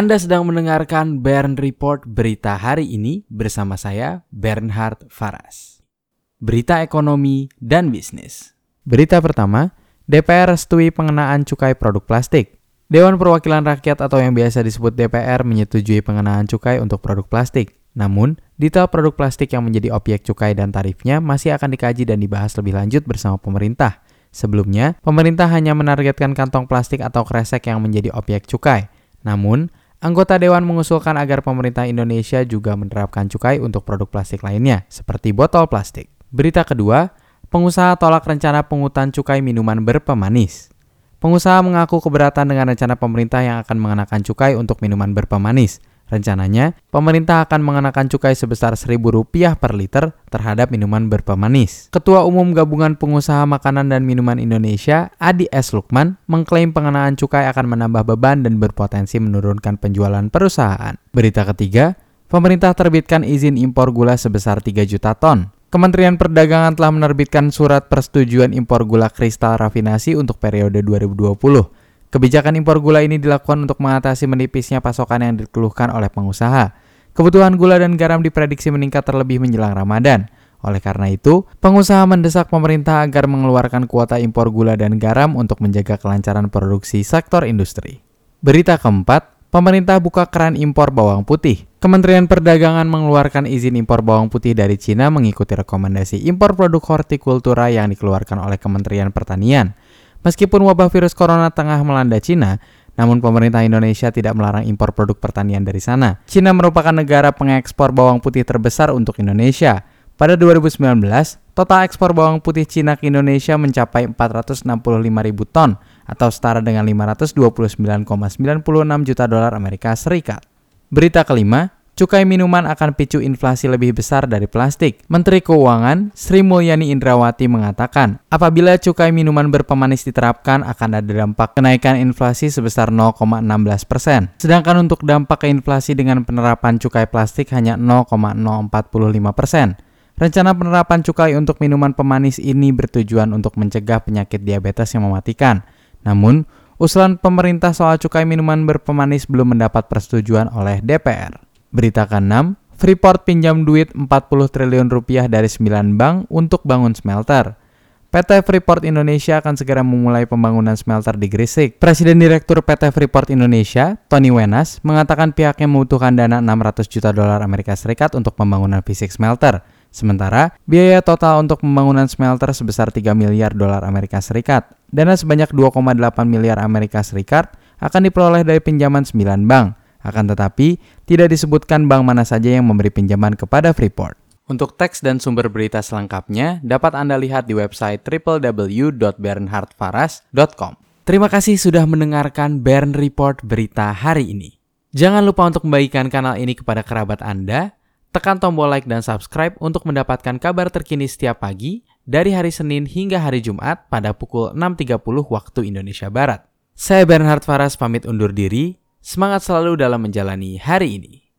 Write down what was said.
Anda sedang mendengarkan Bern Report berita hari ini bersama saya Bernhard Faras. Berita ekonomi dan bisnis. Berita pertama, DPR restui pengenaan cukai produk plastik. Dewan Perwakilan Rakyat atau yang biasa disebut DPR menyetujui pengenaan cukai untuk produk plastik. Namun, detail produk plastik yang menjadi objek cukai dan tarifnya masih akan dikaji dan dibahas lebih lanjut bersama pemerintah. Sebelumnya, pemerintah hanya menargetkan kantong plastik atau kresek yang menjadi objek cukai. Namun, Anggota dewan mengusulkan agar pemerintah Indonesia juga menerapkan cukai untuk produk plastik lainnya, seperti botol plastik. Berita kedua, pengusaha tolak rencana pungutan cukai minuman berpemanis. Pengusaha mengaku keberatan dengan rencana pemerintah yang akan mengenakan cukai untuk minuman berpemanis. Rencananya, pemerintah akan mengenakan cukai sebesar Rp1.000 per liter terhadap minuman berpemanis. Ketua Umum Gabungan Pengusaha Makanan dan Minuman Indonesia, Adi S. Lukman, mengklaim pengenaan cukai akan menambah beban dan berpotensi menurunkan penjualan perusahaan. Berita ketiga, pemerintah terbitkan izin impor gula sebesar 3 juta ton. Kementerian Perdagangan telah menerbitkan surat persetujuan impor gula kristal rafinasi untuk periode 2020. Kebijakan impor gula ini dilakukan untuk mengatasi menipisnya pasokan yang dikeluhkan oleh pengusaha. Kebutuhan gula dan garam diprediksi meningkat terlebih menjelang Ramadan. Oleh karena itu, pengusaha mendesak pemerintah agar mengeluarkan kuota impor gula dan garam untuk menjaga kelancaran produksi sektor industri. Berita keempat, pemerintah buka keran impor bawang putih. Kementerian Perdagangan mengeluarkan izin impor bawang putih dari Cina mengikuti rekomendasi impor produk hortikultura yang dikeluarkan oleh Kementerian Pertanian. Meskipun wabah virus corona tengah melanda Cina, namun pemerintah Indonesia tidak melarang impor produk pertanian dari sana. Cina merupakan negara pengekspor bawang putih terbesar untuk Indonesia. Pada 2019, total ekspor bawang putih Cina ke Indonesia mencapai 465 ribu ton atau setara dengan 529,96 juta dolar Amerika Serikat. Berita kelima, cukai minuman akan picu inflasi lebih besar dari plastik. Menteri Keuangan Sri Mulyani Indrawati mengatakan, apabila cukai minuman berpemanis diterapkan akan ada dampak kenaikan inflasi sebesar 0,16 persen. Sedangkan untuk dampak ke inflasi dengan penerapan cukai plastik hanya 0,045 persen. Rencana penerapan cukai untuk minuman pemanis ini bertujuan untuk mencegah penyakit diabetes yang mematikan. Namun, usulan pemerintah soal cukai minuman berpemanis belum mendapat persetujuan oleh DPR. Berita ke-6, Freeport pinjam duit 40 triliun rupiah dari 9 bank untuk bangun smelter. PT Freeport Indonesia akan segera memulai pembangunan smelter di Gresik. Presiden Direktur PT Freeport Indonesia, Tony Wenas, mengatakan pihaknya membutuhkan dana 600 juta dolar Amerika Serikat untuk pembangunan fisik smelter. Sementara, biaya total untuk pembangunan smelter sebesar 3 miliar dolar Amerika Serikat. Dana sebanyak 2,8 miliar Amerika Serikat akan diperoleh dari pinjaman 9 bank. Akan tetapi, tidak disebutkan bank mana saja yang memberi pinjaman kepada Freeport. Untuk teks dan sumber berita selengkapnya dapat Anda lihat di website www.bernhardfaras.com. Terima kasih sudah mendengarkan Bern Report berita hari ini. Jangan lupa untuk membagikan kanal ini kepada kerabat Anda, tekan tombol like dan subscribe untuk mendapatkan kabar terkini setiap pagi dari hari Senin hingga hari Jumat pada pukul 6.30 waktu Indonesia Barat. Saya Bernhard Faras pamit undur diri, Semangat selalu dalam menjalani hari ini.